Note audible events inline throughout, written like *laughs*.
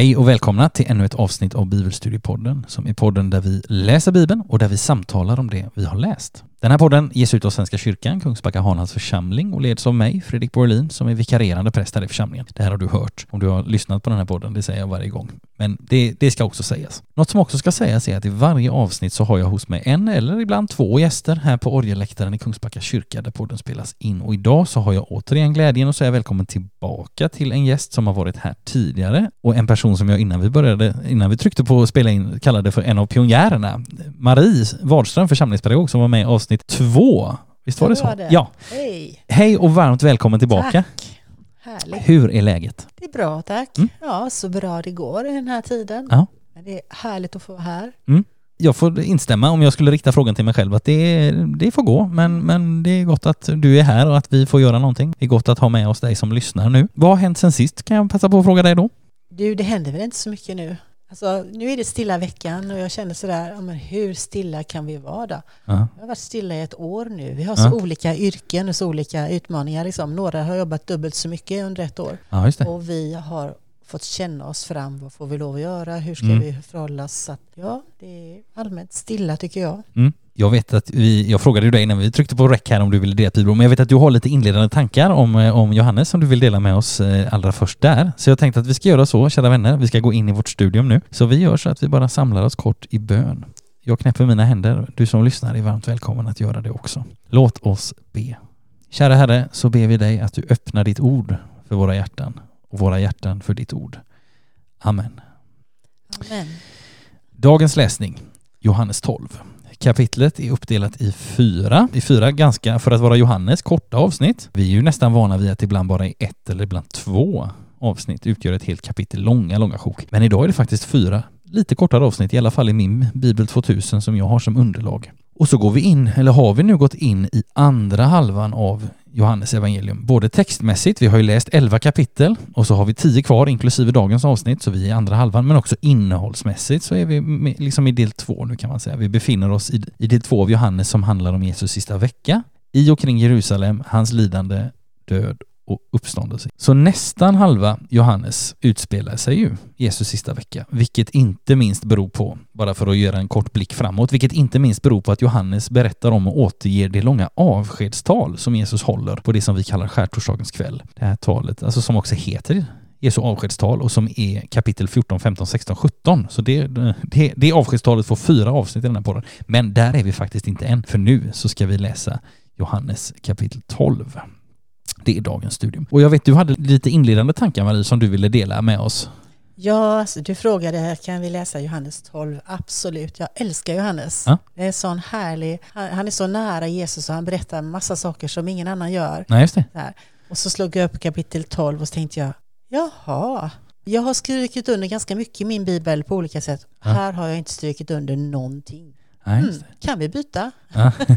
Hej och välkomna till ännu ett avsnitt av Bibelstudiepodden som är podden där vi läser Bibeln och där vi samtalar om det vi har läst. Den här podden ges ut av Svenska kyrkan, Kungsbacka Hanhals församling och leds av mig, Fredrik Borlin, som är vikarierande präst här i församlingen. Det här har du hört om du har lyssnat på den här podden, det säger jag varje gång. Men det, det ska också sägas. Något som också ska sägas är att i varje avsnitt så har jag hos mig en eller ibland två gäster här på orgelläktaren i Kungsbacka kyrka där podden spelas in. Och idag så har jag återigen glädjen att säga välkommen tillbaka till en gäst som har varit här tidigare och en person som jag innan vi började, innan vi tryckte på att spela in kallade för en av pionjärerna. Marie Wadström, församlingspedagog som var med oss avsnitt två. Visst var det, Det så? var det. Ja. Hej! Hej och varmt välkommen tillbaka. Tack! Härligt. Hur är läget? Det är bra tack. Mm. Ja, så bra det går i den här tiden. Ja. Men det är härligt att få vara här. Jag får instämma om jag skulle rikta frågan till mig själv att det, det får gå men, men det är gott att du är här och att vi får göra någonting. Det är gott att ha med oss dig som lyssnar nu. Vad har hänt sen sist? Kan jag passa på att fråga dig då? Du, det händer väl inte så mycket nu? Alltså, nu är det stilla veckan och jag känner sådär, ja, men hur stilla kan vi vara då? Ja. Jag har varit stilla i ett år nu. Vi har så Ja. olika yrken och så olika utmaningar. Liksom. Några har jobbat dubbelt så mycket under ett år Ja, och vi har fått känna oss fram. Vad får vi lov att göra? Hur ska Mm. vi förhålla oss? Så att, ja, det är allmänt stilla tycker jag. Mm. Jag vet att vi, jag frågade ju dig innan vi tryckte på rec här om du ville dela Bibeln, men jag vet att du har lite inledande tankar om, eh, om Johannes som du vill dela med oss eh, allra först där. Så jag tänkte att vi ska göra så, kära vänner, vi ska gå in i vårt studium nu. Så vi gör så att vi bara samlar oss kort i bön. Jag knäpper mina händer, du som lyssnar är varmt välkommen att göra det också. Låt oss be. Kära Herre, så ber vi dig att du öppnar ditt ord för våra hjärtan och våra hjärtan för ditt ord. Amen. Amen. Dagens läsning, Johannes 12. Kapitlet är uppdelat i fyra, i fyra ganska, för att vara Johannes, korta avsnitt. Vi är ju nästan vana vid att ibland bara i ett eller ibland två avsnitt utgör ett helt kapitel långa, långa sjok. Men idag är det faktiskt fyra lite kortare avsnitt, i alla fall i min Bibel 2000 som jag har som underlag. Och så går vi in, eller har vi nu gått in i andra halvan av Johannes evangelium. Både textmässigt, vi har ju läst 11 kapitel och så har vi 10 kvar inklusive dagens avsnitt, så vi är i andra halvan, men också innehållsmässigt så är vi liksom i del två nu kan man säga. Vi befinner oss i, i del två av Johannes som handlar om Jesus sista vecka, i och kring Jerusalem, hans lidande, död och uppståndelse. Så nästan halva Johannes utspelar sig ju Jesus sista vecka, vilket inte minst beror på, bara för att göra en kort blick framåt, vilket inte minst beror på att Johannes berättar om och återger det långa avskedstal som Jesus håller på det som vi kallar skärtorsdagens kväll. Det här talet, alltså som också heter Jesu avskedstal och som är kapitel 14, 15, 16, 17. Så det, det, det avskedstalet får fyra avsnitt i den här podden. Men där är vi faktiskt inte än, för nu så ska vi läsa Johannes kapitel 12. Det är dagens studium. Och jag vet du hade lite inledande tankar Marie som du ville dela med oss. Ja, alltså, du frågade kan vi läsa Johannes 12? Absolut, jag älskar Johannes. Ja. Det är sån härlig, han, är så nära Jesus och han berättar massa saker som ingen annan gör. Nej, just det. Där. Och så slog jag upp kapitel 12 och så tänkte jag, jaha, jag har strukit under ganska mycket i min bibel på olika sätt. Ja. Här har jag inte strukit under någonting. Nej, Mm, kan vi byta? Ja. *laughs*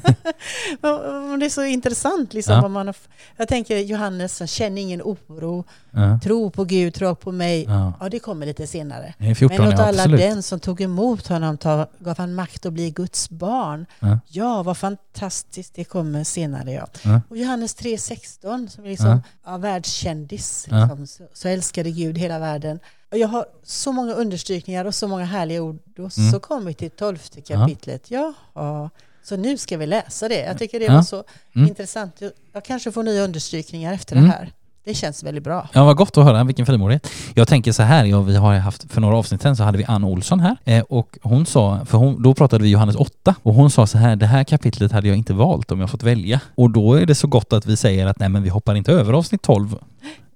Det är så intressant. Liksom, Ja. man har, jag tänker Johannes, känner ingen oro, Ja. tro på Gud, tro på mig. Ja. Ja, det kommer lite senare. Det är 14, Men åt ja, alla den som tog emot honom ta- gav han makt att bli Guds barn. Ja. Ja, vad fantastiskt, det kommer senare. Ja. Ja. Och Johannes 3.16 som är liksom, Ja. ja. världskändis, Ja. liksom, så, så älskade Gud hela världen. Och jag har så många understrykningar och så många härliga ord. Och Mm. så kommer vi till tolfte kapitlet. Ja. Så nu ska vi läsa det. Jag tycker det Ja. var så Mm. intressant. Jag- kanske får nya understrykningar efter Mm. det här. Det känns väldigt bra. Ja, vad gott att höra. Vilken frimodighet. Jag tänker så här, ja, vi har haft, för några avsnitt sen så hade vi Ann Olsson här eh, och hon sa, för hon, då pratade vi Johannes 8 och hon sa så här, det här kapitlet hade jag inte valt om jag fått välja. Och då är det så gott att vi säger att nej men vi hoppar inte över avsnitt 12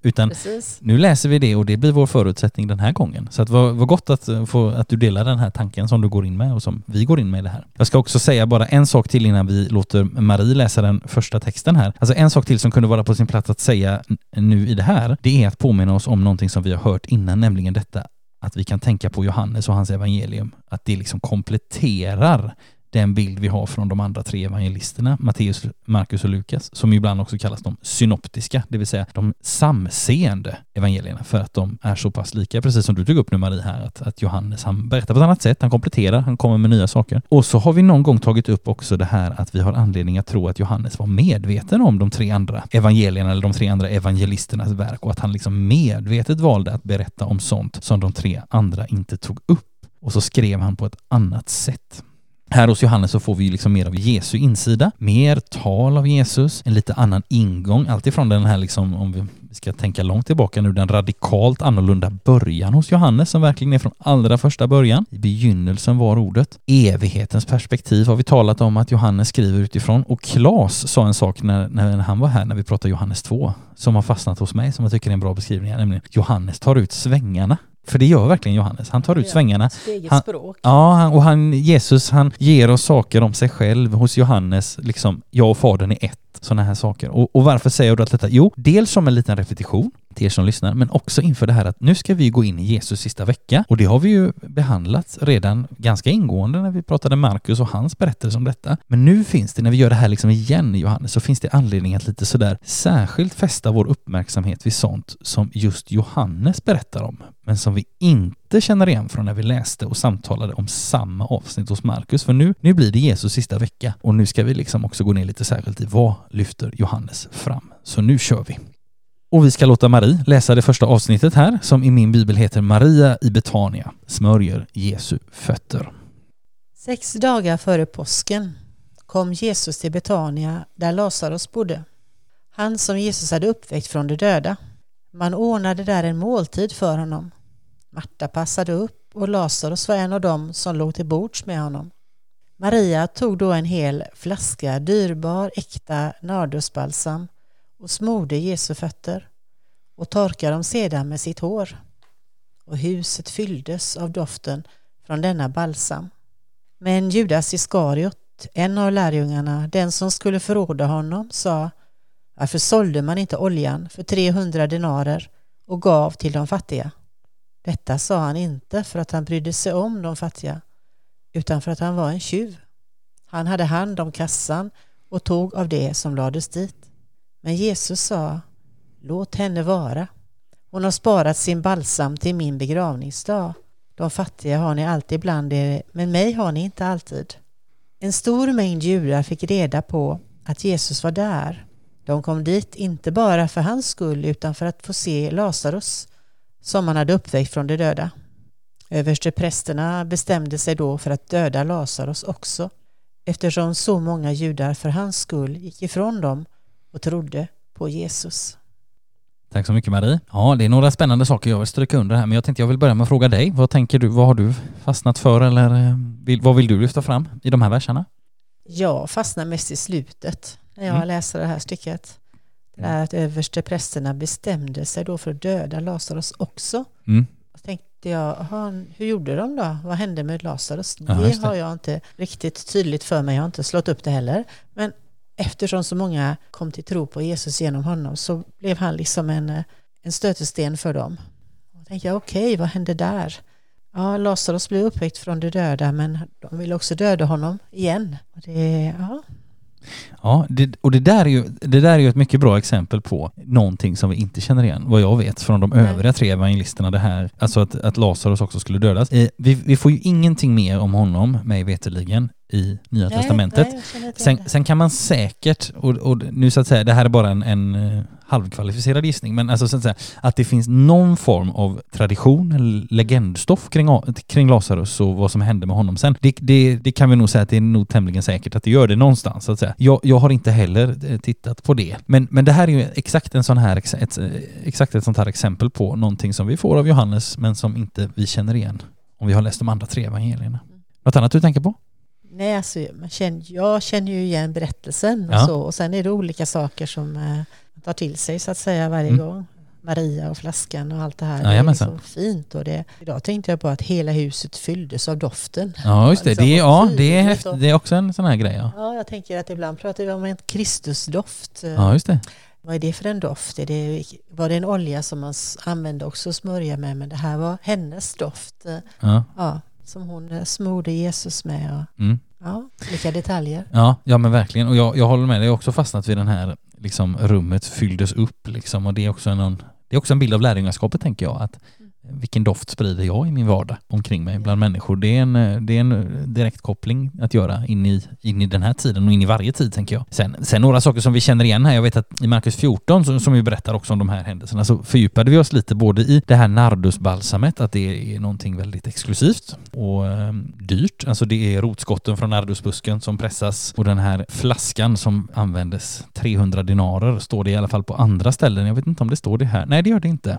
utan Precis. nu läser vi det och det blir vår förutsättning den här gången. Så att vad, vad gott att, eh, få, att du delar den här tanken som du går in med och som vi går in med i det här. Jag ska också säga bara en sak till innan vi låter Marie läsa den första texten här. Alltså en sak till som kunde vara på sin plats att säga nu i det här, det är att påminna oss om någonting som vi har hört innan, nämligen detta att vi kan tänka på Johannes och hans evangelium, att det liksom kompletterar den bild vi har från de andra tre evangelisterna, Matteus, Markus och Lukas, som ibland också kallas de synoptiska, det vill säga de samseende evangelierna, för att de är så pass lika, precis som du tog upp nu Marie här, att, att Johannes han berättar på ett annat sätt, han kompletterar, han kommer med nya saker. Och så har vi någon gång tagit upp också det här att vi har anledning att tro att Johannes var medveten om de tre andra evangelierna eller de tre andra evangelisternas verk och att han liksom medvetet valde att berätta om sånt som de tre andra inte tog upp. Och så skrev han på ett annat sätt. Här hos Johannes så får vi liksom mer av Jesu insida, mer tal av Jesus, en lite annan ingång, alltifrån den här liksom, om vi ska tänka långt tillbaka nu, den radikalt annorlunda början hos Johannes som verkligen är från allra första början. I begynnelsen var ordet. Evighetens perspektiv har vi talat om att Johannes skriver utifrån och Klas sa en sak när, när han var här när vi pratade Johannes 2 som har fastnat hos mig som jag tycker är en bra beskrivning, nämligen Johannes tar ut svängarna för det gör verkligen Johannes. Han tar ut svängarna. Han, ja, och han, Jesus han ger oss saker om sig själv. Hos Johannes, liksom, jag och Fadern är ett. Sådana här saker. Och, och varför säger jag då detta? Jo, dels som en liten repetition till er som lyssnar, men också inför det här att nu ska vi gå in i Jesus sista vecka och det har vi ju behandlat redan ganska ingående när vi pratade Markus och hans berättelse om detta. Men nu finns det, när vi gör det här liksom igen i Johannes, så finns det anledning att lite sådär särskilt fästa vår uppmärksamhet vid sånt som just Johannes berättar om, men som vi inte känner igen från när vi läste och samtalade om samma avsnitt hos Markus. För nu, nu blir det Jesus sista vecka och nu ska vi liksom också gå ner lite särskilt i vad lyfter Johannes fram. Så nu kör vi! Och vi ska låta Marie läsa det första avsnittet här som i min bibel heter Maria i Betania smörjer Jesu fötter. Sex dagar före påsken kom Jesus till Betania där Lazarus bodde. Han som Jesus hade uppväckt från de döda. Man ordnade där en måltid för honom. Marta passade upp och Lazarus var en av dem som låg till bords med honom. Maria tog då en hel flaska dyrbar äkta nardusbalsam och smorde Jesu fötter och torkade dem sedan med sitt hår. Och huset fylldes av doften från denna balsam. Men Judas Iskariot, en av lärjungarna, den som skulle förråda honom, sa Varför sålde man inte oljan för 300 denarer och gav till de fattiga? Detta sa han inte för att han brydde sig om de fattiga, utan för att han var en tjuv. Han hade hand om kassan och tog av det som lades dit. Men Jesus sa, låt henne vara. Hon har sparat sin balsam till min begravningsdag. De fattiga har ni alltid bland er, men mig har ni inte alltid. En stor mängd judar fick reda på att Jesus var där. De kom dit inte bara för hans skull utan för att få se Lazarus som han hade uppväckt från de döda. Översteprästerna bestämde sig då för att döda Lazarus också eftersom så många judar för hans skull gick ifrån dem och trodde på Jesus. Tack så mycket Marie. Ja, det är några spännande saker jag vill stryka under här, men jag tänkte jag vill börja med att fråga dig. Vad tänker du? Vad har du fastnat för eller eh, vill, vad vill du lyfta fram i de här verserna? Jag fastnar mest i slutet när jag mm. läser det här stycket. Det är att översteprästerna bestämde sig då för att döda Lazarus också. Mm. Och tänkte jag, hur gjorde de då? Vad hände med Lazarus? Det, det har jag inte riktigt tydligt för mig. Jag har inte slått upp det heller. Men eftersom så många kom till tro på Jesus genom honom så blev han liksom en, eh, en stötesten för dem. Och tänkte jag, okej, okay, vad hände där? Ja, Lazarus blev uppväckt från de döda men de ville också döda honom igen. Och det, ja, Ja, det, och det där, är ju, det där är ju ett mycket bra exempel på någonting som vi inte känner igen, vad jag vet, från de övriga tre evangelisterna. Det här, alltså att, att Lazarus också skulle dödas. Eh, vi, vi får ju ingenting mer om honom, mig veterligen, i Nya nej, Testamentet. Nej, sen, sen, kan man säkert, och, och, nu så att säga, det här är bara en, en eh, halvkvalificerad gissning, men alltså så att säga, att det finns någon form av tradition eller legendstoff kring, kring Lazarus och vad som hände med honom sen. Det, det, det, kan vi nog säga att det är nog tämligen säkert att det gör det någonstans. Så att säga. Jag, jag har inte heller eh, tittat på det. Men, men det här är ju exakt en sån här, ett, exakt ett sånt här exempel på någonting som vi får av Johannes, men som inte vi känner igen om vi har läst de andra tre evangelierna. Något annat du tänker på? Nej, alltså, man känner, jag känner ju igen berättelsen och, ja. så, och sen är det olika saker som eh, tar till sig så att säga varje mm. gång. Maria och flaskan och allt det här. Ja, det är så fint. Och det, idag tänkte jag på att hela huset fylldes av doften. Ja, just det. Liksom, det, är, ja, det, är häft, det är också en sån här grej. Ja. ja, jag tänker att ibland pratar vi om en Kristusdoft. Ja, just det. Vad är det för en doft? Är det, var det en olja som man använde också att smörja med? Men det här var hennes doft. Ja. ja som hon smorde Jesus med. Och, mm. Ja, vilka detaljer. Ja, ja men verkligen. Och jag, jag håller med jag har också fastnat vid den här liksom rummet fylldes upp liksom och det är också en, det är också en bild av lärjungaskapet tänker jag. Att vilken doft sprider jag i min vardag omkring mig bland människor? Det är en, eh, det är en eh, direkt koppling att göra in i, in i den här tiden och in i varje tid tänker jag. Sen, sen några saker som vi känner igen här. Jag vet att i Markus 14 som, som vi berättar också om de här händelserna så fördjupade vi oss lite både i det här nardusbalsamet, att det är någonting väldigt exklusivt och eh, dyrt. Alltså det är rotskotten från nardusbusken som pressas och den här flaskan som användes 300 dinarer står det i alla fall på andra ställen. Jag vet inte om det står det här. Nej, det gör det inte.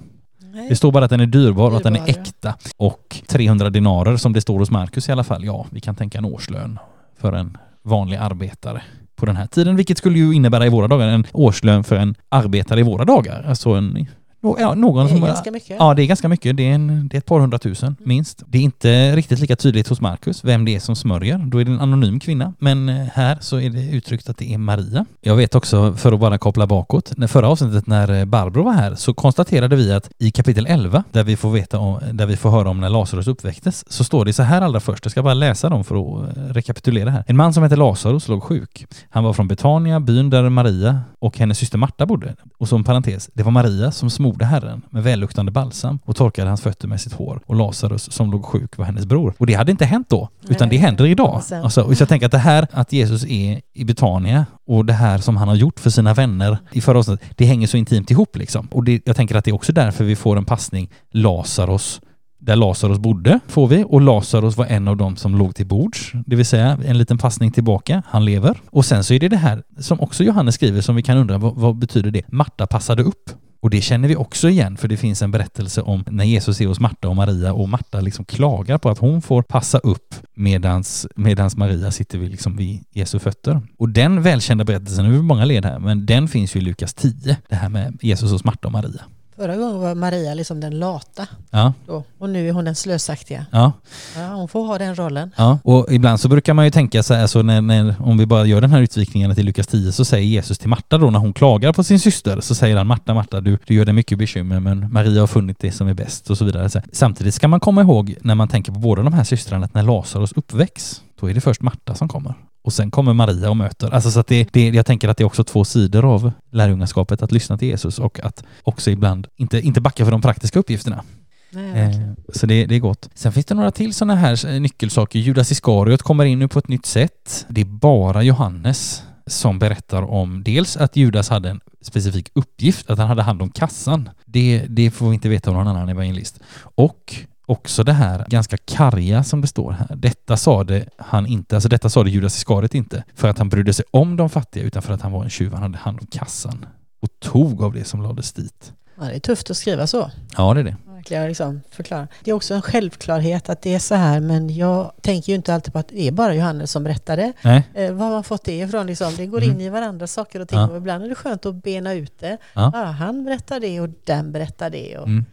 Det står bara att den är dyrbar och att den är äkta. Och 300 dinarer som det står hos Marcus i alla fall. Ja, vi kan tänka en årslön för en vanlig arbetare på den här tiden, vilket skulle ju innebära i våra dagar en årslön för en arbetare i våra dagar. Alltså en Ja, någon det är som, ganska mycket. Ja, det är ganska mycket. Det är, en, det är ett par hundratusen minst. Det är inte riktigt lika tydligt hos Markus vem det är som smörjer. Då är det en anonym kvinna. Men eh, här så är det uttryckt att det är Maria. Jag vet också, för att bara koppla bakåt, när förra avsnittet när eh, Barbro var här så konstaterade vi att i kapitel 11, där vi får, veta om, där vi får höra om när Lazarus uppväcktes, så står det så här allra först. Jag ska bara läsa dem för att eh, rekapitulera här. En man som hette Lazarus låg sjuk. Han var från Betania, byn där Maria och hennes syster Marta bodde. Och som parentes, det var Maria som smorde Herren med välluktande balsam och torkade hans fötter med sitt hår. Och Lazarus som låg sjuk var hennes bror. Och det hade inte hänt då, utan det händer idag. Alltså, och jag tänker att det här att Jesus är i Betania och det här som han har gjort för sina vänner i förra avsnittet, det hänger så intimt ihop liksom. Och det, jag tänker att det är också därför vi får en passning Lazarus där Lazarus bodde, får vi. Och Lazarus var en av dem som låg till bords, det vill säga en liten passning tillbaka. Han lever. Och sen så är det det här som också Johannes skriver som vi kan undra, vad, vad betyder det? Marta passade upp. Och det känner vi också igen, för det finns en berättelse om när Jesus är hos Marta och Maria och Marta liksom klagar på att hon får passa upp medans, medans Maria sitter vid, liksom vid Jesu fötter. Och den välkända berättelsen, nu är det många led här, men den finns ju i Lukas 10, det här med Jesus hos Marta och Maria. Förra gången var Maria liksom den lata. Ja. Då. Och nu är hon den slösaktiga. Ja. ja. Hon får ha den rollen. Ja. Och ibland så brukar man ju tänka så här, alltså när, när, om vi bara gör den här utvikningen till Lukas 10 så säger Jesus till Marta då när hon klagar på sin syster så säger han Marta, Marta du, du gör dig mycket bekymmer men Maria har funnit det som är bäst och så vidare. Så samtidigt ska man komma ihåg när man tänker på båda de här systrarna att när Lazarus uppväcks då är det först Marta som kommer och sen kommer Maria och möter. Alltså så att det, det, jag tänker att det är också två sidor av lärjungaskapet, att lyssna till Jesus och att också ibland inte, inte backa för de praktiska uppgifterna. Nej, eh, så det, det, är gott. Sen finns det några till sådana här nyckelsaker. Judas Iskariot kommer in nu på ett nytt sätt. Det är bara Johannes som berättar om dels att Judas hade en specifik uppgift, att han hade hand om kassan. Det, det får vi inte veta av någon annan evangelist. Och också det här ganska karga som det står här. Detta sa det han inte, alltså detta sa det Judas Iskariot inte för att han brydde sig om de fattiga utan för att han var en tjuv. Han hade hand om kassan och tog av det som lades dit. Ja, det är tufft att skriva så. Ja, det är det. Verkligen liksom förklara. Det är också en självklarhet att det är så här, men jag tänker ju inte alltid på att det är bara Johannes som berättade. Nej. Eh, var har man fått det ifrån? Liksom? Det går Mm. in i varandra saker och ting. Ja. Och ibland är det skönt att bena ut det. Ja. Ja, han berättar det och den berättar det. Och Mm.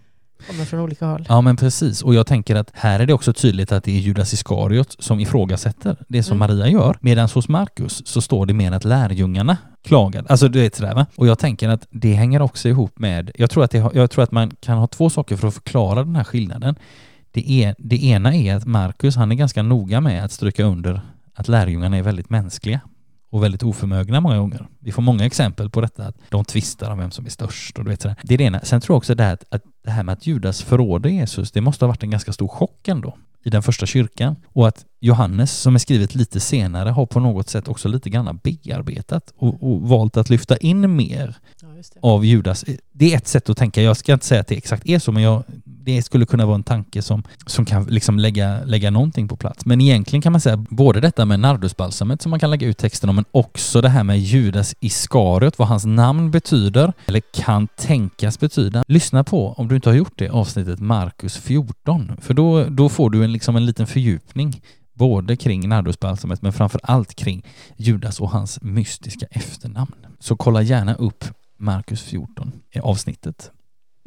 Kommer från olika håll. Ja men precis, och jag tänker att här är det också tydligt att det är Judas Iskariot som ifrågasätter det som Mm. Maria gör. Medan hos Markus så står det mer att lärjungarna klagade. Alltså du vet sådär va? Och jag tänker att det hänger också ihop med, jag tror att, det, jag tror att man kan ha två saker för att förklara den här skillnaden. Det, är, det ena är att Markus, han är ganska noga med att stryka under att lärjungarna är väldigt mänskliga och väldigt oförmögna många gånger. Vi får många exempel på detta, att de tvistar om vem som är störst och du vet sådär. Det är det ena. Sen tror jag också det här, att, att det här med att Judas förråder Jesus, det måste ha varit en ganska stor chock ändå i den första kyrkan. Och att Johannes, som är skrivet lite senare, har på något sätt också lite grann bearbetat och, och valt att lyfta in mer Ja, av Judas. Det är ett sätt att tänka. Jag ska inte säga att det exakt är så, men jag, det skulle kunna vara en tanke som, som kan liksom lägga, lägga någonting på plats. Men egentligen kan man säga både detta med nardusbalsamet som man kan lägga ut texten om, men också det här med Judas Iskariot, vad hans namn betyder, eller kan tänkas betyda. Lyssna på, om du inte har gjort det, avsnittet Markus 14, för då, då får du en, liksom en liten fördjupning både kring nardusbalsamet men framför allt kring Judas och hans mystiska efternamn. Så kolla gärna upp Markus 14 i avsnittet.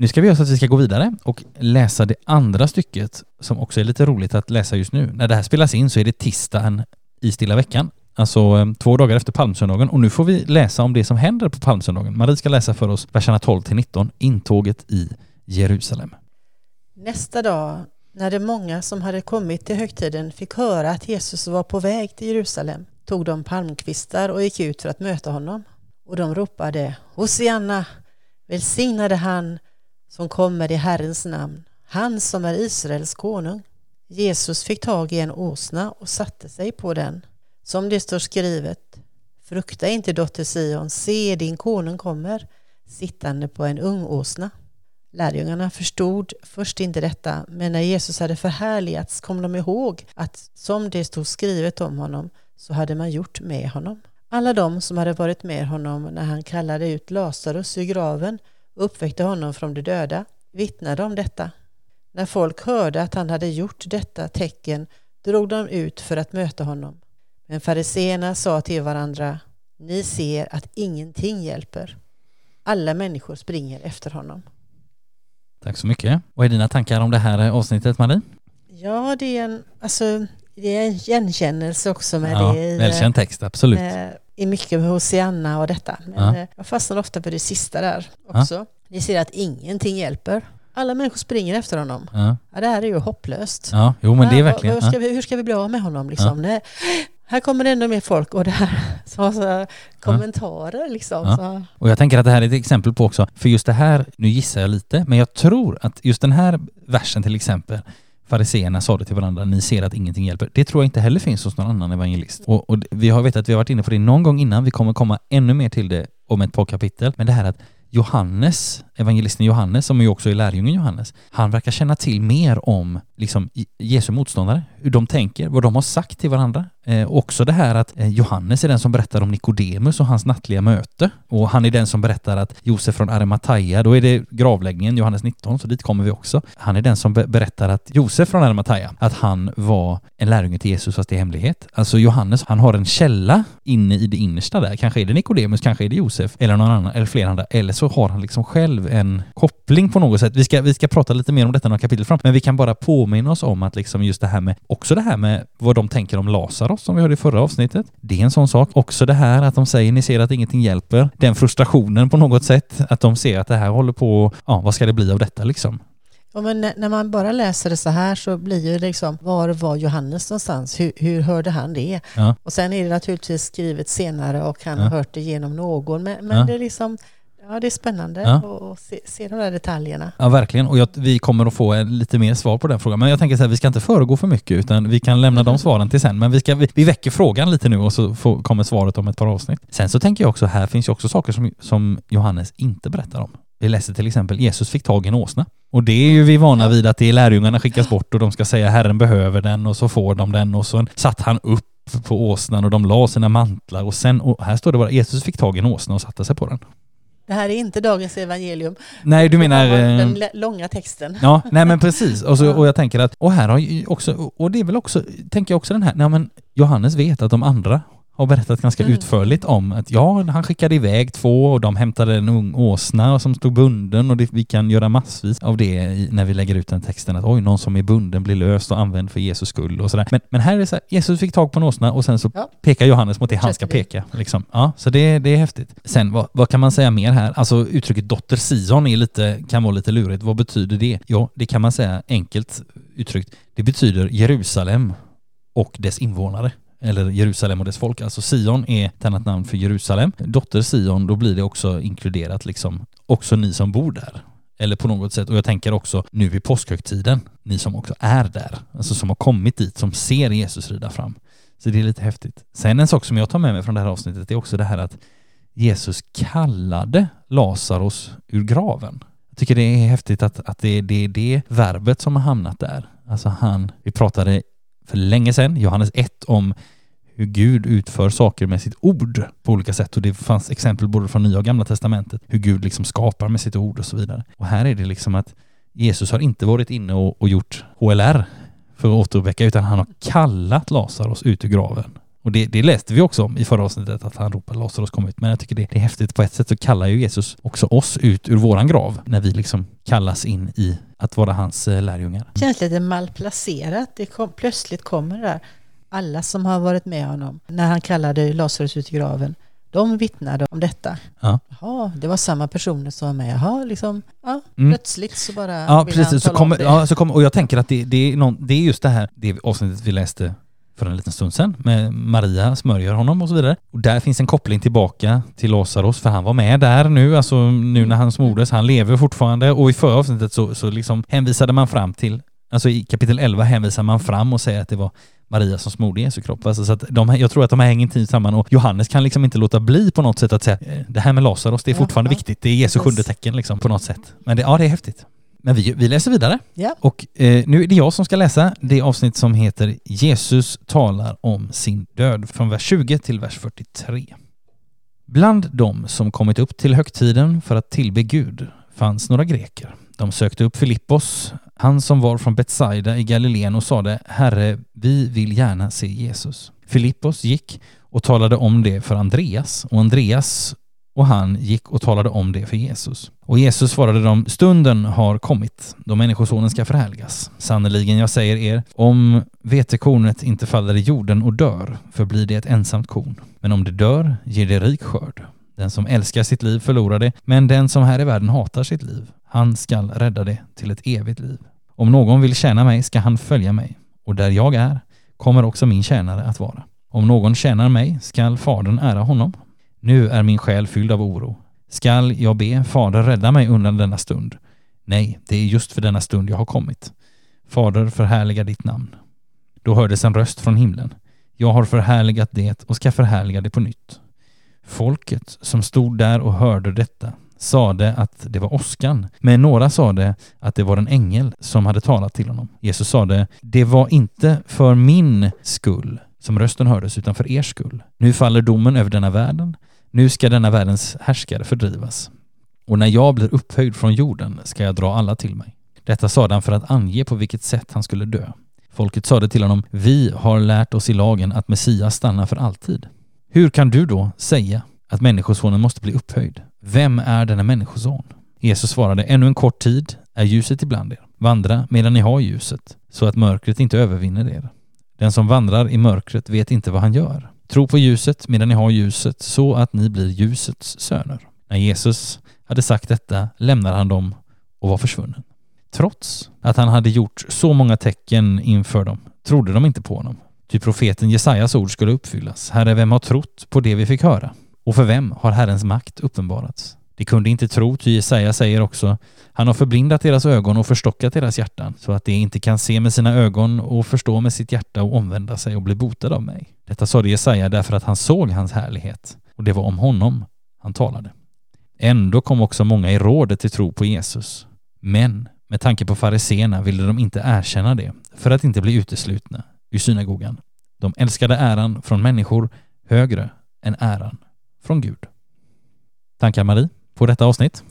Nu ska vi göra så att vi ska gå vidare och läsa det andra stycket som också är lite roligt att läsa just nu. När det här spelas in så är det tisdagen i stilla veckan, alltså ehm, två dagar efter palmsöndagen och nu får vi läsa om det som händer på palmsöndagen. Marie ska läsa för oss verserna 12 till 19, intåget i Jerusalem. Nästa dag När de många som hade kommit till högtiden fick höra att Jesus var på väg till Jerusalem tog de palmkvistar och gick ut för att möta honom. Och de ropade Hosianna, välsignade han som kommer i Herrens namn, han som är Israels konung. Jesus fick tag i en åsna och satte sig på den. Som det står skrivet, frukta inte dotter Sion, se din konung kommer, sittande på en ung åsna. Lärjungarna förstod först inte detta, men när Jesus hade förhärligats kom de ihåg att som det stod skrivet om honom så hade man gjort med honom. Alla de som hade varit med honom när han kallade ut Lazarus ur graven och uppväckte honom från de döda vittnade om detta. När folk hörde att han hade gjort detta tecken drog de ut för att möta honom. Men fariseerna sa till varandra, ni ser att ingenting hjälper. Alla människor springer efter honom. Tack så mycket. Vad är dina tankar om det här avsnittet, Marie? Ja, det är en, alltså, det är en igenkännelse också med ja, det. Välkänd text, absolut. eh, I mycket med Hosianna och detta. Men Ja. eh, jag fastnar ofta för det sista där också. Ni ser att ingenting hjälper. Alla människor springer efter honom. Ja, Ja, det här är ju hopplöst. ja jo men det är Ja, verkligen... Hur ska, vi, hur ska vi bli av med honom liksom? Nej, här kommer det ändå mer folk och det här *laughs* så så kommentarer liksom. Ja. Och jag tänker att det här är ett exempel på också, för just det här, nu gissar jag lite, men jag tror att just den här versen till exempel, fariseerna sa det till varandra, ni ser att ingenting hjälper. Det tror jag inte heller finns hos någon annan evangelist. Och, och vi har vetat att vi har varit inne på det någon gång innan, vi kommer komma ännu mer till det om ett par kapitel, men det här att Johannes, evangelisten Johannes, som ju också är lärjungen Johannes, han verkar känna till mer om liksom, Jesu motståndare, hur de tänker, vad de har sagt till varandra. Eh, också det här att eh, Johannes är den som berättar om Nikodemus och hans nattliga möte. Och han är den som berättar att Josef från Arimathea, då är det gravläggningen, Johannes 19, så dit kommer vi också. Han är den som be- berättar att Josef från Arimathea, att han var en lärjunge till Jesus fast i hemlighet. Alltså Johannes, han har en källa inne i det innersta där. Kanske är det Nikodemus, kanske är det Josef, eller någon annan, eller flera andra. Eller så har han liksom själv en koppling på något sätt. Vi ska, vi ska prata lite mer om detta några kapitel fram, men vi kan bara påminna oss om att liksom just det här med, också det här med vad de tänker om Lazarus som vi hörde i förra avsnittet. Det är en sån sak. Också det här att de säger ni ser att ingenting hjälper. Den frustrationen på något sätt, att de ser att det här håller på, ja vad ska det bli av detta liksom? Ja, men när- man bara läser det så här så blir ju liksom, var var Johannes någonstans? Hur, hur hörde han det? Ja. Och sen är det naturligtvis skrivet senare och han Ja. har hört det genom någon. Men, men Ja. det är liksom, ja det är spännande att se, se de där detaljerna. Ja, verkligen. Och jag, vi kommer att få en, lite mer svar på den frågan. Men jag tänker så här, vi ska inte föregå för mycket utan vi kan lämna de svaren till sen. Men vi, ska, vi, vi väcker frågan lite nu och så får, kommer svaret om ett par avsnitt. Sen så tänker jag också, här finns ju också saker som, som Johannes inte berättar om. Vi läser till exempel Jesus fick tag i en åsna. Och det är ju vi vana vid att det är lärjungarna skickas bort och de ska säga Herren behöver den och så får de den och så satt han upp på åsnan och de la sina mantlar och sen, och här står det bara Jesus fick tag i en åsna och satte sig på den. Det här är inte dagens evangelium. Nej, du menar... Eh, Den långa texten. Ja, nej men *laughs* precis. Och, så, och jag tänker att, och här har ju också, och det är väl också, tänker jag också den här, nej men Johannes vet att de andra har berättat ganska Mm. utförligt om att ja, han skickade iväg två och de hämtade en ung åsna som stod bunden och det, vi kan göra massvis av det i, när vi lägger ut den texten att oj, någon som är bunden blir löst och använd för Jesus skull och sådär. Men, men här är det så här, Jesus fick tag på en åsna och sen så Ja. pekar Johannes mot det han ska peka. Liksom. Ja, så det, det är häftigt. Sen vad, vad kan man säga mer här? Alltså uttrycket dotter Sion är lite, kan vara lite lurigt. Vad betyder det? Ja, det kan man säga enkelt uttryckt. Det betyder Jerusalem och dess invånare. Eller Jerusalem och dess folk. Alltså Sion är ett annat namn för Jerusalem. Dotter Sion, då blir det också inkluderat liksom, också ni som bor där. Eller på något sätt. Och jag tänker också nu i påskhögtiden, ni som också är där. Alltså som har kommit dit, som ser Jesus rida fram. Så det är lite häftigt. Sen en sak som jag tar med mig från det här avsnittet är också det här att Jesus kallade Lazarus ur graven. Jag tycker det är häftigt att, att det, det är det verbet som har hamnat där. Alltså han, vi pratade för länge sedan, Johannes 1, om hur Gud utför saker med sitt ord på olika sätt och det fanns exempel både från nya och gamla testamentet hur Gud liksom skapar med sitt ord och så vidare. Och här är det liksom att Jesus har inte varit inne och, och gjort HLR för att återuppväcka utan han har kallat Lazarus ut ur graven. Och det, det läste vi också om i förra avsnittet att han ropade Lazarus kom ut. Men jag tycker det, det är häftigt på ett sätt så kallar ju Jesus också oss ut ur våran grav när vi liksom kallas in i att vara hans eh, lärjungar. Det känns lite malplacerat. Det kom, plötsligt kommer det där. Alla som har varit med honom när han kallade Lazarus ut i graven. de vittnade om detta. Ja. Jaha, det var samma personer som var med. Jaha, liksom, ja, Mm. plötsligt så bara Ja, han precis. Så tala om kommer, ja, så kommer, och jag tänker att det, det, är någon, det är just det här, det avsnittet vi läste för en liten stund sedan med Maria smörjer honom och så vidare. Och där finns en koppling tillbaka till Lazarus för han var med där nu, alltså nu när han smordes, han lever fortfarande och i förra avsnittet så, så liksom hänvisade man fram till, alltså i kapitel 11 hänvisar man fram och säger att det var Maria som smorde Jesu kropp. Alltså så att de, jag tror att de här hänger intimt samman och Johannes kan liksom inte låta bli på något sätt att säga eh, det här med Lazarus, det är fortfarande ja. viktigt. Det är Jesu sjunde tecken liksom på något sätt. Men det, ja, det är häftigt. Men vi, vi läser vidare. Ja. Och eh, nu är det jag som ska läsa det avsnitt som heter Jesus talar om sin död från vers 20 till vers 43. Bland dem som kommit upp till högtiden för att tillbe Gud fanns några greker. De sökte upp Filippos, han som var från Betsaida i Galileen och sade Herre, vi vill gärna se Jesus. Filippos gick och talade om det för Andreas och Andreas och han gick och talade om det för Jesus. Och Jesus svarade dem, stunden har kommit då Människosonen ska förhärligas. Sannerligen, jag säger er, om vetekornet inte faller i jorden och dör, förblir det ett ensamt korn. Men om det dör, ger det rik skörd. Den som älskar sitt liv förlorar det, men den som här i världen hatar sitt liv, han skall rädda det till ett evigt liv. Om någon vill tjäna mig ska han följa mig, och där jag är kommer också min tjänare att vara. Om någon tjänar mig skall Fadern ära honom. Nu är min själ fylld av oro. Skall jag be Fader rädda mig undan denna stund? Nej, det är just för denna stund jag har kommit. Fader, förhärliga ditt namn. Då hördes en röst från himlen. Jag har förhärligat det och ska förhärliga det på nytt. Folket som stod där och hörde detta sade att det var åskan, men några sade att det var en ängel som hade talat till honom. Jesus sade, det var inte för min skull som rösten hördes, utan för er skull. Nu faller domen över denna världen. Nu ska denna världens härskare fördrivas. Och när jag blir upphöjd från jorden ska jag dra alla till mig. Detta sade han för att ange på vilket sätt han skulle dö. Folket sade till honom, vi har lärt oss i lagen att Messias stannar för alltid. Hur kan du då säga att Människosonen måste bli upphöjd? Vem är denna Människoson? Jesus svarade, ännu en kort tid är ljuset ibland er. Vandra medan ni har ljuset, så att mörkret inte övervinner er. Den som vandrar i mörkret vet inte vad han gör. Tro på ljuset medan ni har ljuset, så att ni blir ljusets söner. När Jesus hade sagt detta lämnade han dem och var försvunnen. Trots att han hade gjort så många tecken inför dem trodde de inte på honom. Ty profeten Jesajas ord skulle uppfyllas. Herre, vem har trott på det vi fick höra? Och för vem har Herrens makt uppenbarats? De kunde inte tro, ty Jesaja säger också Han har förblindat deras ögon och förstockat deras hjärtan så att de inte kan se med sina ögon och förstå med sitt hjärta och omvända sig och bli botade av mig. Detta sade Jesaja därför att han såg hans härlighet och det var om honom han talade. Ändå kom också många i rådet till tro på Jesus. Men med tanke på fariseerna ville de inte erkänna det för att inte bli uteslutna ur synagogan. De älskade äran från människor högre än äran från Gud. Tankar Marie på detta avsnitt?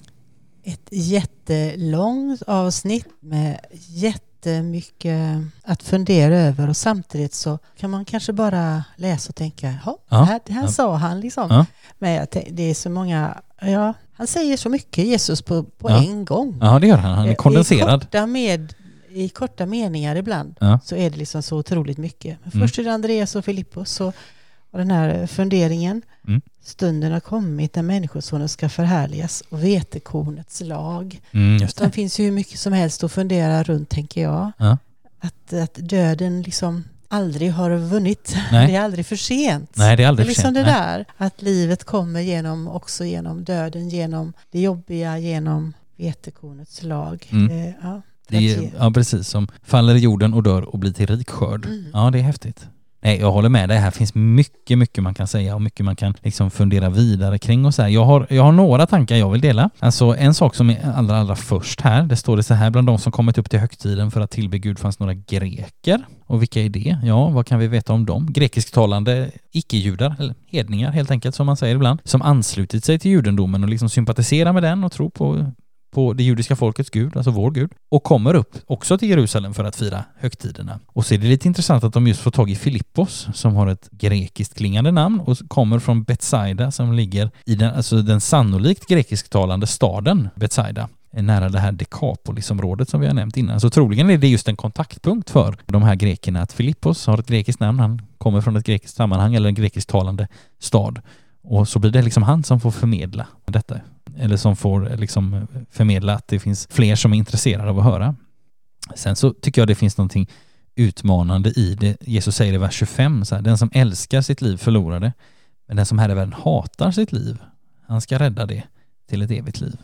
Ett jättelångt avsnitt med jättemycket att fundera över och samtidigt så kan man kanske bara läsa och tänka, ja, det här, det här ja. sa han liksom. Ja. Men jag tänk- det är så många, ja, han säger så mycket Jesus på, på Ja. en gång. Ja, det gör han. Han är I kondenserad. korta, med, I korta meningar ibland så är det liksom så otroligt mycket. Men Mm. först är det Andreas och Filippos och, och den här funderingen. Mm. Stunden har kommit när Människosonen ska förhärligas och vetekornets lag. Mm, just Det det. finns ju hur mycket som helst att fundera runt tänker jag. Ja. Att, att döden liksom aldrig har vunnit. *laughs* Nej. Det är aldrig för sent. Nej, det är det är aldrig för liksom sent. det där att livet kommer genom, också genom döden, genom det jobbiga, genom vetekornets lag. Mm. Eh, ja, Det är, ja, precis. Som faller i jorden och dör och blir till rik skörd. Mm. Ja, det är häftigt. Nej, jag håller med dig. Här finns mycket, mycket man kan säga och mycket man kan liksom fundera vidare kring och så här. Jag har, jag har några tankar jag vill dela. Alltså en sak som är allra, allra först här, det står det så här, bland de som kommit upp till högtiden för att tillbe Gud fanns några greker. Och vilka är det? Ja, vad kan vi veta om dem? Grekisktalande icke-judar, eller hedningar helt enkelt som man säger ibland, som anslutit sig till judendomen och liksom sympatiserar med den och tror på på det judiska folkets gud, alltså vår gud, och kommer upp också till Jerusalem för att fira högtiderna. Och så är det lite intressant att de just får tag i Filippos som har ett grekiskt klingande namn och kommer från Betsaida som ligger i den, alltså den sannolikt grekisktalande staden Betsaida nära det här Dekapolisområdet som vi har nämnt innan. Så troligen är det just en kontaktpunkt för de här grekerna att Filippos har ett grekiskt namn, han kommer från ett grekiskt sammanhang eller en grekisktalande stad Och så blir det liksom han som får förmedla detta. Eller som får eh, liksom förmedla att det finns fler som är intresserade av att höra. Sen så tycker jag det finns någonting utmanande i det. Jesus säger i vers 25 så här, den som älskar sitt liv förlorar det, men den som här i världen hatar sitt liv, han ska rädda det till ett evigt liv.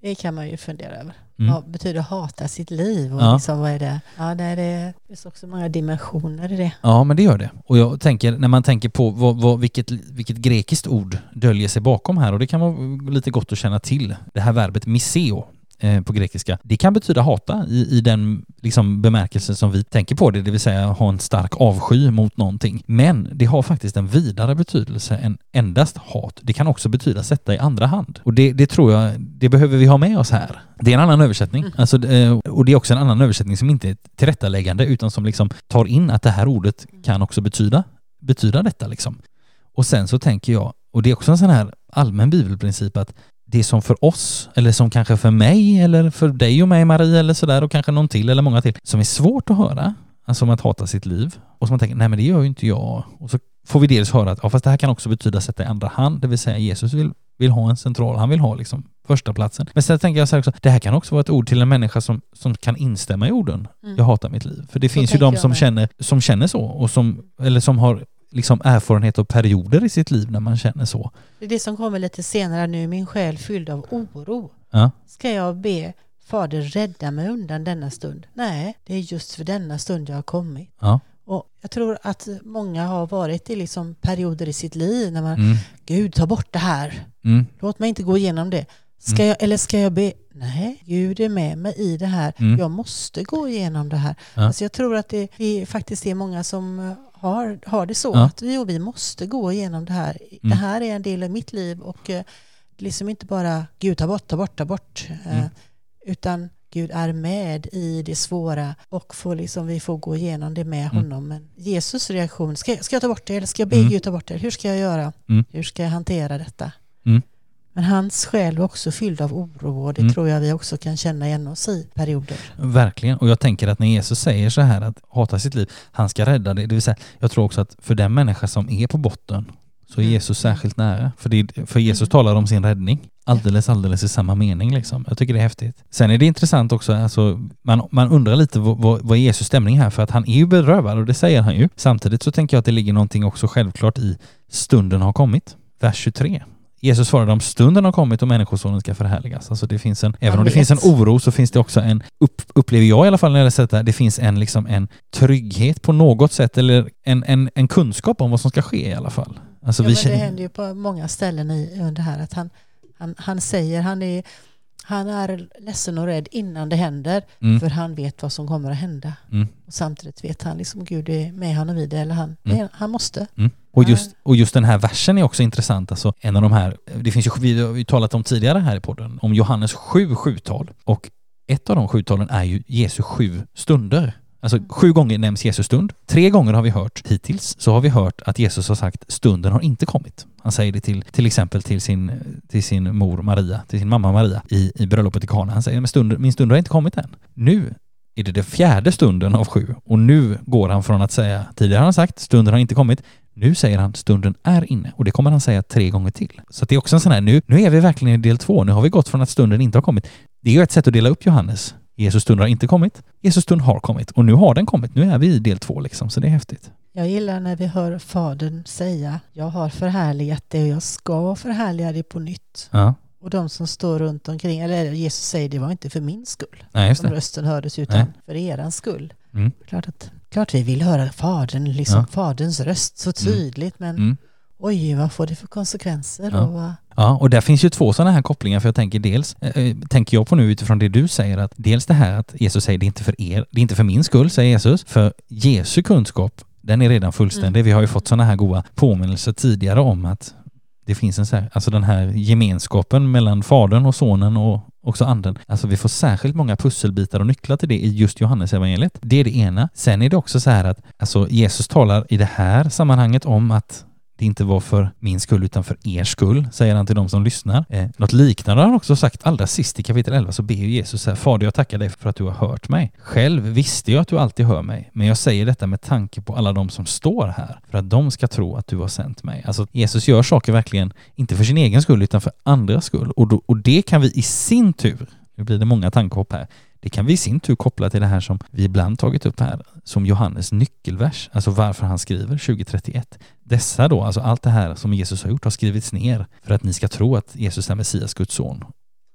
Det kan man ju fundera över. Mm. Vad betyder hata sitt liv? Och Ja. liksom, vad är det? Ja, det, är det finns också många dimensioner i det. Ja, men det gör det. Och jag tänker, när man tänker på vad, vad, vilket, vilket grekiskt ord döljer sig bakom här, och det kan vara lite gott att känna till, det här verbet miseo eh, på grekiska, det kan betyda hata i, i den liksom, bemärkelse som vi tänker på det, det vill säga ha en stark avsky mot någonting. Men det har faktiskt en vidare betydelse än endast hat. Det kan också betyda sätta i andra hand. Och det, det tror jag, det behöver vi ha med oss här. Det är en annan översättning. Alltså, eh, och det är också en annan översättning som inte är tillrättaläggande utan som liksom tar in att det här ordet kan också betyda, betyda detta liksom. Och sen så tänker jag, och det är också en sån här allmän bibelprincip att det som för oss, eller som kanske för mig, eller för dig och mig Marie, eller sådär, och kanske någon till, eller många till, som är svårt att höra, alltså om att hata sitt liv, och som man tänker, nej men det gör ju inte jag. Och så får vi dels höra att, ja fast det här kan också betyda sätta i andra hand, det vill säga Jesus vill, vill ha en central, han vill ha liksom första platsen. Men sen tänker jag så här också, det här kan också vara ett ord till en människa som, som kan instämma i orden, Mm. jag hatar mitt liv. För det Så finns ju de som med. känner, som känner så, och som, eller som har liksom erfarenhet av perioder i sitt liv när man känner så. Det är det som kommer lite senare nu, min själ fylld av oro. Ja, Ska jag be Fader rädda mig undan denna stund? Nej, det är just för denna stund jag har kommit. ja, Och jag tror att många har varit i liksom perioder i sitt liv när man, mm, Gud ta bort det här, mm, låt mig inte gå igenom det. Ska Mm. jag, eller ska jag be, nej, Gud är med mig i det här, Mm. jag måste gå igenom det här. Ja. Alltså jag tror att det vi faktiskt är många som har, har det så, Ja. att vi, och vi måste gå igenom det här. Det Mm. här är en del av mitt liv och eh, liksom inte bara Gud ta bort, ta bort, ta bort, eh, Mm. utan Gud är med i det svåra och får liksom, vi får gå igenom det med Mm. honom. Men Jesus reaktion, ska, ska jag ta bort det eller ska jag be Mm. Gud ta bort det? Hur ska jag göra? Mm. Hur ska jag hantera detta? Men hans själ var också fylld av oro och det Mm. tror jag vi också kan känna igen oss i perioder. Verkligen. Och jag tänker att när Jesus säger så här att hata sitt liv, han ska rädda det. Det vill säga, jag tror också att för den människa som är på botten så är Mm. Jesus särskilt nära. För, det, för Jesus Mm. talar om sin räddning. Alldeles, alldeles i samma mening liksom. Jag tycker det är häftigt. Sen är det intressant också, alltså, man, man undrar lite vad, vad, vad är Jesus stämning här? För att han är ju bedrövad och det säger han ju. Samtidigt så tänker jag att det ligger någonting också självklart i stunden har kommit. Vers 23. Jesus svarade om stunden har kommit och människosonen ska förhärligas. Alltså det finns en, även om det vet. finns en oro så finns det också en, upp, upplever jag i alla fall när jag läser detta, det finns en, liksom en trygghet på något sätt eller en, en, en kunskap om vad som ska ske i alla fall. Alltså Ja, vi men det känner, händer ju på många ställen i, under här att han, han, han säger han är, han är ledsen och rädd innan det händer mm, för han vet vad som kommer att hända. mm, Och samtidigt vet han liksom Gud är med honom vid det eller han, Mm. han måste. Mm. Och, just, och just den här versen är också intressant. Alltså en av de här, det finns ju, vi har ju talat om tidigare här i podden, om Johannes sju sjutal och ett av de sjutalen är ju Jesu sju stunder. Alltså sju gånger nämns Jesus stund. Tre gånger har vi hört hittills så har vi hört att Jesus har sagt stunden har inte kommit. Han säger det till, till exempel till sin, till sin mor Maria, till sin mamma Maria i, i bröllopet i Kana. Han säger men stund, min stund har inte kommit än. Nu är det den fjärde stunden av sju och nu går han från att säga, tidigare har han sagt stunden har inte kommit, nu säger han stunden är inne och det kommer han säga tre gånger till. Så det är också en sån här, nu, nu är vi verkligen i del två, nu har vi gått från att stunden inte har kommit. Det är ju ett sätt att dela upp Johannes. Jesus stund har inte kommit, Jesus stund har kommit och nu har den kommit. Nu är vi i del två liksom, så det är häftigt. Jag gillar när vi hör Fadern säga jag har förhärligat det och jag ska förhärliga det på nytt. Ja, Och de som står runt omkring, eller Jesus säger det var inte för min skull nej som rösten hördes utan Nej. för eran skull. Mm. Klart, att, klart vi vill höra Fadern, liksom Ja. Faderns röst så tydligt men Mm. oj vad får det för konsekvenser? Ja. Och vad, Ja, och där finns ju två sådana här kopplingar för jag tänker dels, eh, tänker jag på nu utifrån det du säger att dels det här att Jesus säger det är inte för er, det är inte för min skull, säger Jesus, för Jesu kunskap, den är redan fullständig. Mm. Vi har ju fått sådana här goda påminnelser tidigare om att det finns en så här, alltså den här gemenskapen mellan Fadern och Sonen och också Anden. Alltså vi får särskilt många pusselbitar och nycklar till det i just Johannes evangeliet. Det är det ena. Sen är det också så här att alltså Jesus talar i det här sammanhanget om att det inte var för min skull utan för er skull, säger han till de som lyssnar. Eh, något liknande har han också sagt allra sist i kapitel 11 så ber Jesus så här, Fader jag tackar dig för att du har hört mig. Själv visste jag att du alltid hör mig, men jag säger detta med tanke på alla de som står här, för att de ska tro att du har sänt mig. Alltså Jesus gör saker verkligen, inte för sin egen skull utan för andras skull. Och, då, och det kan vi i sin tur, nu blir det många tankehopp här, det kan vi i sin tur koppla till det här som vi ibland tagit upp här, som Johannes nyckelvers, alltså varför han skriver 2031. Dessa då, alltså allt det här som Jesus har gjort har skrivits ner för att ni ska tro att Jesus är Messias, Guds son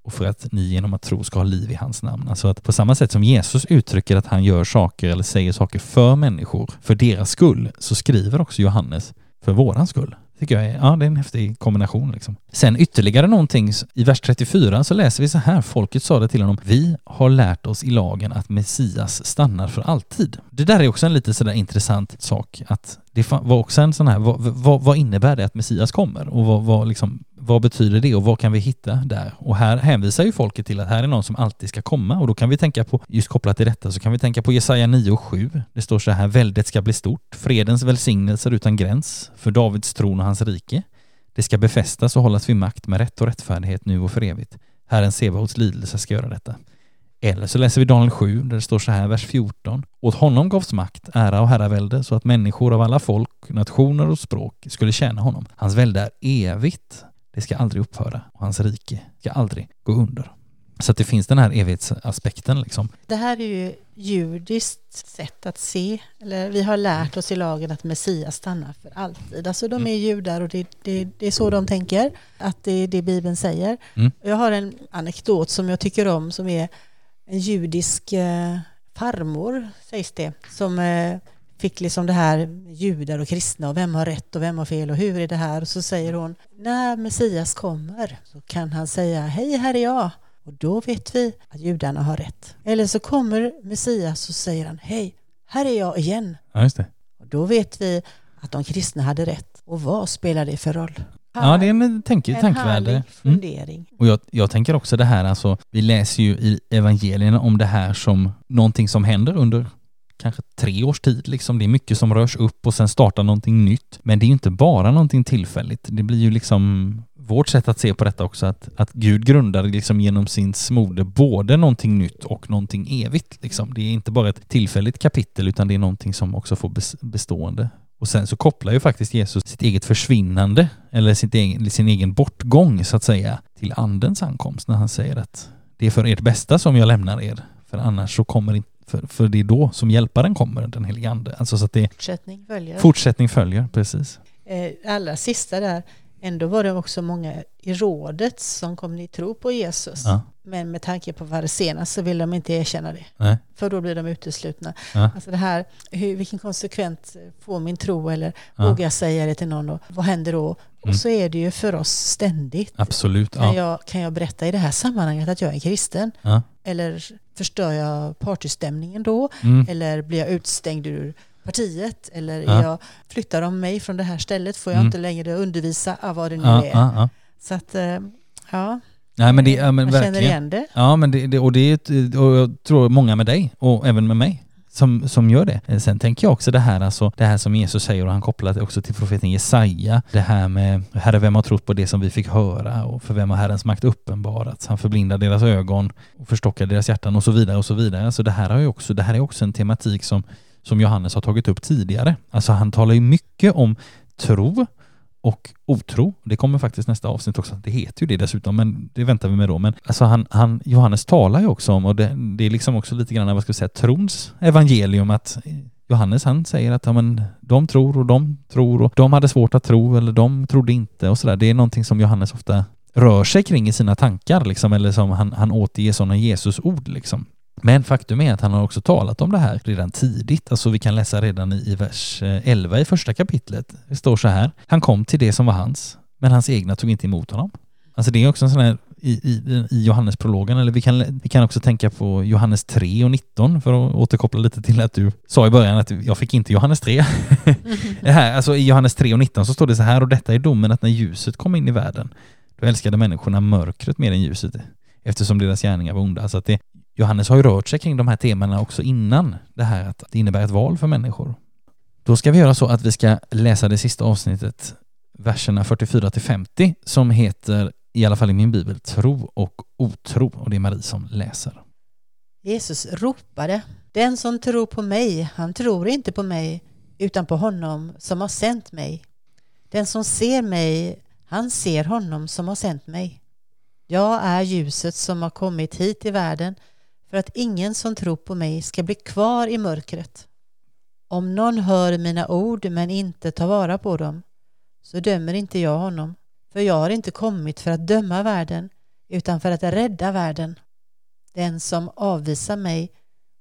och för att ni genom att tro ska ha liv i hans namn. Alltså att på samma sätt som Jesus uttrycker att han gör saker eller säger saker för människor, för deras skull, så skriver också Johannes för våran skull tycker jag är, ja, det är en häftig kombination. Liksom. Sen ytterligare någonting, i vers 34 så läser vi så här, folket sa det till honom, vi har lärt oss i lagen att Messias stannar för alltid. Det där är också en lite sådär intressant sak, att det var också en sån här, vad, vad, vad innebär det att Messias kommer? Och vad, vad, liksom, vad betyder det och vad kan vi hitta där? Och här hänvisar ju folket till att här är någon som alltid ska komma och då kan vi tänka på, just kopplat till detta, så kan vi tänka på Jesaja 9 och 7. Det står så här, väldet ska bli stort, fredens välsignelser utan gräns, för Davids tron och hans rike. Det ska befästas och hållas vid makt med rätt och rättfärdighet nu och för evigt. Herren Sebaots lidelse ska göra detta. Eller så läser vi Daniel 7 där det står så här, vers 14. Åt honom gavs makt, ära och herravälde så att människor av alla folk, nationer och språk skulle tjäna honom. Hans välde är evigt, det ska aldrig upphöra och hans rike ska aldrig gå under. Så att det finns den här evighetsaspekten liksom. Det här är ju judiskt sätt att se, eller vi har lärt oss i lagen att Messias stannar för alltid. Alltså de är judar och det, det, det är så de tänker, att det är det Bibeln säger. Mm. Jag har en anekdot som jag tycker om som är en judisk eh, farmor, sägs det, som eh, fick liksom det här judar och kristna och vem har rätt och vem har fel och hur är det här? Och så säger hon, när Messias kommer så kan han säga, hej här är jag. Och då vet vi att judarna har rätt. Eller så kommer Messias och säger han, hej, här är jag igen. Ja, just det. Och då vet vi att de kristna hade rätt. Och vad spelar det för roll? Ja, det är en tänk, en tänkvärde. Mm. fundering. Mm. Och jag, jag tänker också det här, alltså, vi läser ju i evangelierna om det här som någonting som händer under kanske tre års tid. Liksom. Det är mycket som rörs upp och sen startar någonting nytt. Men det är ju inte bara någonting tillfälligt. Det blir ju liksom vårt sätt att se på detta också, att, att Gud grundar liksom genom sin smorde både någonting nytt och någonting evigt. Liksom. Det är inte bara ett tillfälligt kapitel utan det är någonting som också får bestående. Och sen så kopplar ju faktiskt Jesus sitt eget försvinnande, eller sitt egen, sin egen bortgång så att säga, till andens ankomst när han säger att det är för ert bästa som jag lämnar er, för annars så kommer inte för, för det är då som hjälparen kommer, den helige ande. Alltså så att det fortsättning följer. Fortsättning följer, precis. Eh, allra sista där, ändå var det också många i rådet som kom i tro på Jesus. Ja. Men med tanke på senast så vill de inte erkänna det. Nej. För då blir de uteslutna. Ja. Alltså det här, hur, vilken konsekvens får min tro eller ja. vågar jag säga det till någon och vad händer då? Och mm. så är det ju för oss ständigt. Absolut. Kan, jag, kan jag berätta i det här sammanhanget att jag är kristen? Eller förstör jag partystämningen då? Mm. Eller blir jag utstängd ur partiet eller ja. jag flyttar de mig från det här stället får jag mm. inte längre undervisa av vad det nu ja, är. Ja, så att, eh, ja. Nej, men det, ja, men Man verkligen. känner igen det. Ja, men det, det, och, det och jag tror många med dig och även med mig som, som gör det. Eh, sen tänker jag också det här, alltså, det här som Jesus säger och han kopplar det också till profeten Jesaja. Det här med Herre, vem har trott på det som vi fick höra och för vem har Herrens makt uppenbarats? Han förblindar deras ögon och förstockar deras hjärtan och så vidare och så vidare. Alltså det här, har ju också, det här är också en tematik som som Johannes har tagit upp tidigare. Alltså han talar ju mycket om tro och otro. Det kommer faktiskt nästa avsnitt också. Det heter ju det dessutom, men det väntar vi med då. Men alltså han, han, Johannes talar ju också om, och det, det är liksom också lite grann, vad ska vi säga, trons evangelium, att Johannes han säger att ja, men, de tror och de tror och de hade svårt att tro eller de trodde inte och sådär. Det är någonting som Johannes ofta rör sig kring i sina tankar liksom, eller som han, han återger sådana Jesusord liksom. Men faktum är att han har också talat om det här redan tidigt. Alltså vi kan läsa redan i, vers 11 eh, i första kapitlet. Det står så här. Han kom till det som var hans, men hans egna tog inte emot honom. Alltså det är också en sån här i, i, i Johannesprologen, eller vi kan, vi kan också tänka på Johannes 3 och 19 för att återkoppla lite till att du sa i början att jag fick inte Johannes 3. *laughs* det här, alltså I Johannes 3 och 19 så står det så här, och detta är domen att när ljuset kom in i världen, då älskade människorna mörkret mer än ljuset eftersom deras gärningar var onda. Så att det, Johannes har ju rört sig kring de här temana också innan det här att det innebär ett val för människor. Då ska vi göra så att vi ska läsa det sista avsnittet verserna 44 till 50 som heter, i alla fall i min bibel, tro och otro. Och det är Marie som läser. Jesus ropade, den som tror på mig, han tror inte på mig, utan på honom som har sänt mig. Den som ser mig, han ser honom som har sänt mig. Jag är ljuset som har kommit hit i världen för att ingen som tror på mig ska bli kvar i mörkret. Om någon hör mina ord men inte tar vara på dem så dömer inte jag honom, för jag har inte kommit för att döma världen utan för att rädda världen. Den som avvisar mig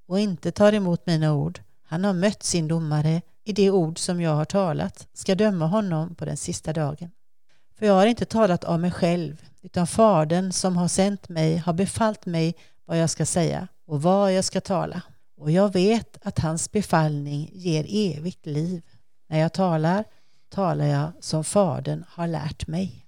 och inte tar emot mina ord, han har mött sin domare i det ord som jag har talat, ska döma honom på den sista dagen. För jag har inte talat av mig själv, utan Fadern som har sänt mig har befallt mig vad jag ska säga och vad jag ska tala. Och jag vet att hans befallning ger evigt liv. När jag talar, talar jag som Fadern har lärt mig.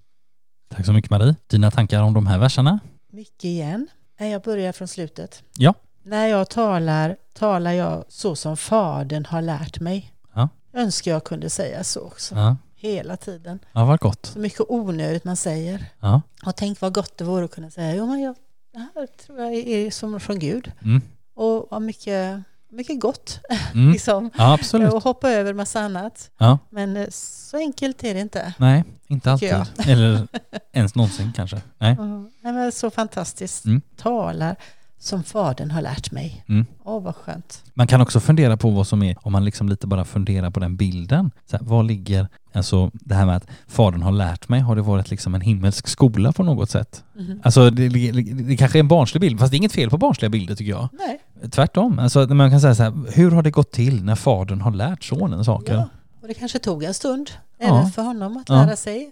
Tack så mycket Marie. Dina tankar om de här verserna? Mycket igen. Jag börjar från slutet. Ja. När jag talar, talar jag så som Fadern har lärt mig. Ja. Önskar jag kunde säga så också. Ja. Hela tiden. Ja, vad gott. Så mycket onödigt man säger. Ja. Och tänk vad gott det vore att kunna säga, jo men jag, det här tror jag är som från Gud. Mm. Och vad mycket, mycket gott. *laughs* Mm. liksom. Ja, absolut. Och hoppa över massa annat. Ja. Men eh, så enkelt är det inte. Nej, inte alltid. Eller ens någonsin kanske. Nej. *laughs* Mm. Nej, men så fantastiskt. Mm. Talar som Fadern har lärt mig. Mm. Åh, vad skönt. Man kan också fundera på vad som är, om man liksom lite bara funderar på den bilden. Så här, vad ligger, alltså det här med att Fadern har lärt mig, har det varit liksom en himmelsk skola på något sätt? Mhm. Alltså det, det, det kanske är en barnslig bild, fast det är inget fel på barnsliga bilder tycker jag. Nej, Tvärtom, alltså man kan säga så här, hur har det gått till när Fadern har lärt sonen saker? ja. Och det kanske tog en stund Ja. även för honom att Ja. lära sig.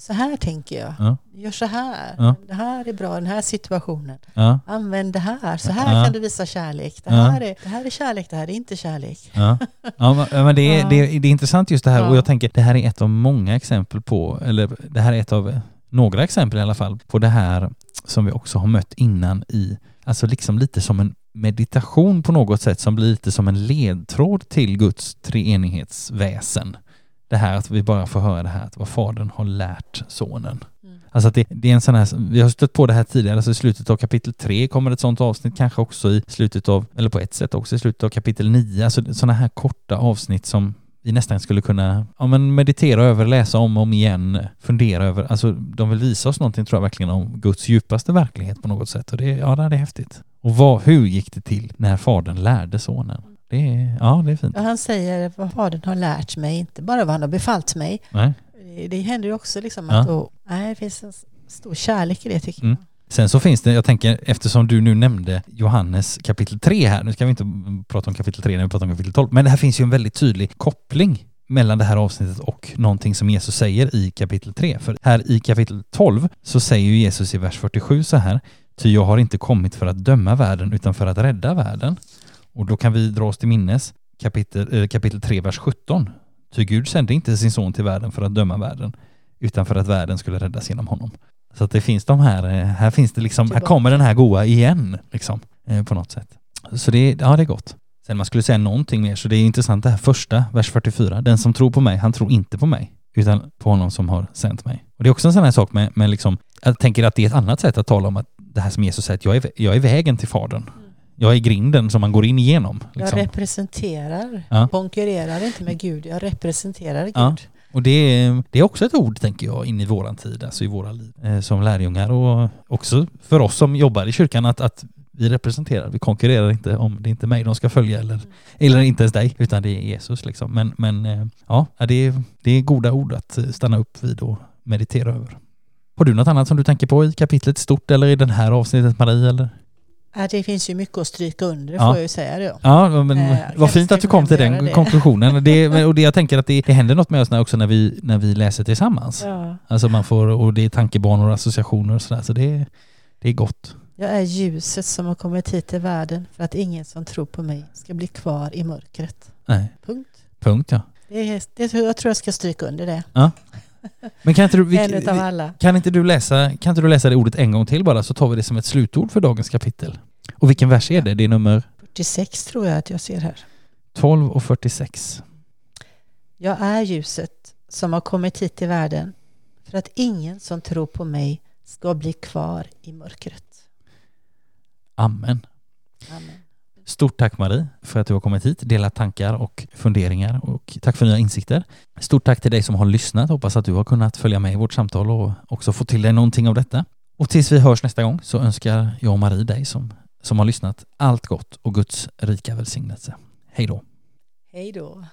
Så här tänker jag. Ja. Gör så här. Ja. Det här är bra, den här situationen. Ja, Använd det här. Så här kan du visa kärlek. Det här, är, det här är kärlek, det här är inte kärlek. ja. men- det är, det, är, det är intressant just det här och jag tänker det här är ett av många exempel på, eller det här är ett av några exempel i alla fall, på det här som vi också har mött innan i, alltså liksom lite som en meditation på något sätt som blir lite som en ledtråd till Guds treenighetsväsen. Det här att vi bara får höra det här att vad Fadern har lärt Sonen. Mm. Alltså att det, det är en sån här, vi har stött på det här tidigare, alltså i slutet av kapitel 3 kommer ett sånt avsnitt, kanske också i slutet av, eller på ett sätt också i slutet av kapitel 9, alltså sådana här korta avsnitt som vi nästan skulle kunna ja, men meditera över, läsa om och om igen, fundera över. Alltså de vill visa oss någonting tror jag verkligen om Guds djupaste verklighet på något sätt. Och det, ja, det är häftigt. Och vad, hur gick det till när fadern lärde sonen? Det är, ja, det är fint. Och han säger vad Fadern har lärt mig, inte bara vad han har befallt mig. Nej. Det- Det händer ju också liksom Ja. att då, nej, det finns en stor kärlek i det tycker Mm. Sen så finns det, jag tänker eftersom du nu nämnde Johannes kapitel 3 här, nu ska vi inte prata om kapitel 3 när vi pratar om kapitel 12, men det här finns ju en väldigt tydlig koppling mellan det här avsnittet och någonting som Jesus säger i kapitel 3. För här i kapitel 12 så säger Jesus i vers 47 så här, ty jag har inte kommit för att döma världen utan för att rädda världen. Och då kan vi dra oss till minnes kapitel, eh, kapitel 3, vers 17. Ty Gud sände inte sin son till världen för att döma världen, utan för att världen skulle räddas genom honom. Så att det finns de här, eh, här finns det liksom, här kommer den här goa igen, liksom, eh, på något sätt. Så det, ja det är gott. Sen man skulle säga någonting mer, så det är intressant det här första, vers 44. Den som tror på mig, han tror inte på mig, utan på honom som har sänt mig. Och det är också en sån här sak med, med liksom, jag tänker att det är ett annat sätt att tala om att det här som Jesus säger, att jag är, jag är vägen till Fadern. Jag är grinden som man går in igenom. jag. Liksom. Jag representerar, Ja. konkurrerar inte med Gud, jag representerar Gud. Ja. Och det är, det är också ett ord, tänker jag, in i våran tid, alltså i våra liv eh, som lärjungar och också för oss som jobbar i kyrkan att, att vi representerar, vi konkurrerar inte om det är inte mig de ska följa eller, eller inte ens dig, utan det är Jesus liksom. Men, men eh, ja, det är, det är goda ord att eh, stanna upp vid och meditera över. Har du något annat som du tänker på i kapitlet stort eller i den här avsnittet Marie eller? Ja, det finns ju mycket att stryka under, Ja. får jag ju säga då. Ja, men Eh, vad fint att du kom till den det. konklusionen. Det, och det, jag tänker att det, det händer något med oss när, också när vi, när vi läser tillsammans. Ja. Alltså man får, och det är tankebanor och associationer och sådär, så det, det är gott. Jag är ljuset som har kommit hit till världen för att ingen som tror på mig ska bli kvar i mörkret. Nej, Punkt. punkt ja. Det det, jag tror jag ska stryka under det. Men kan inte, du, vi, en utav alla. kan, inte du läsa, kan inte du läsa det ordet en gång till bara, så tar vi det som ett slutord för dagens kapitel. Och vilken vers är det? Det är nummer 46 tror jag att jag ser här. 12 och 46. Jag är ljuset som har kommit hit till världen för att ingen som tror på mig ska bli kvar i mörkret. Amen. Amen. Stort tack Marie för att du har kommit hit, delat tankar och funderingar och tack för nya insikter. Stort tack till dig som har lyssnat. Hoppas att du har kunnat följa med i vårt samtal och också få till dig någonting av detta. Och tills vi hörs nästa gång så önskar jag och Marie dig som, som har lyssnat allt gott och Guds rika välsignelse. Hej då! Hej då.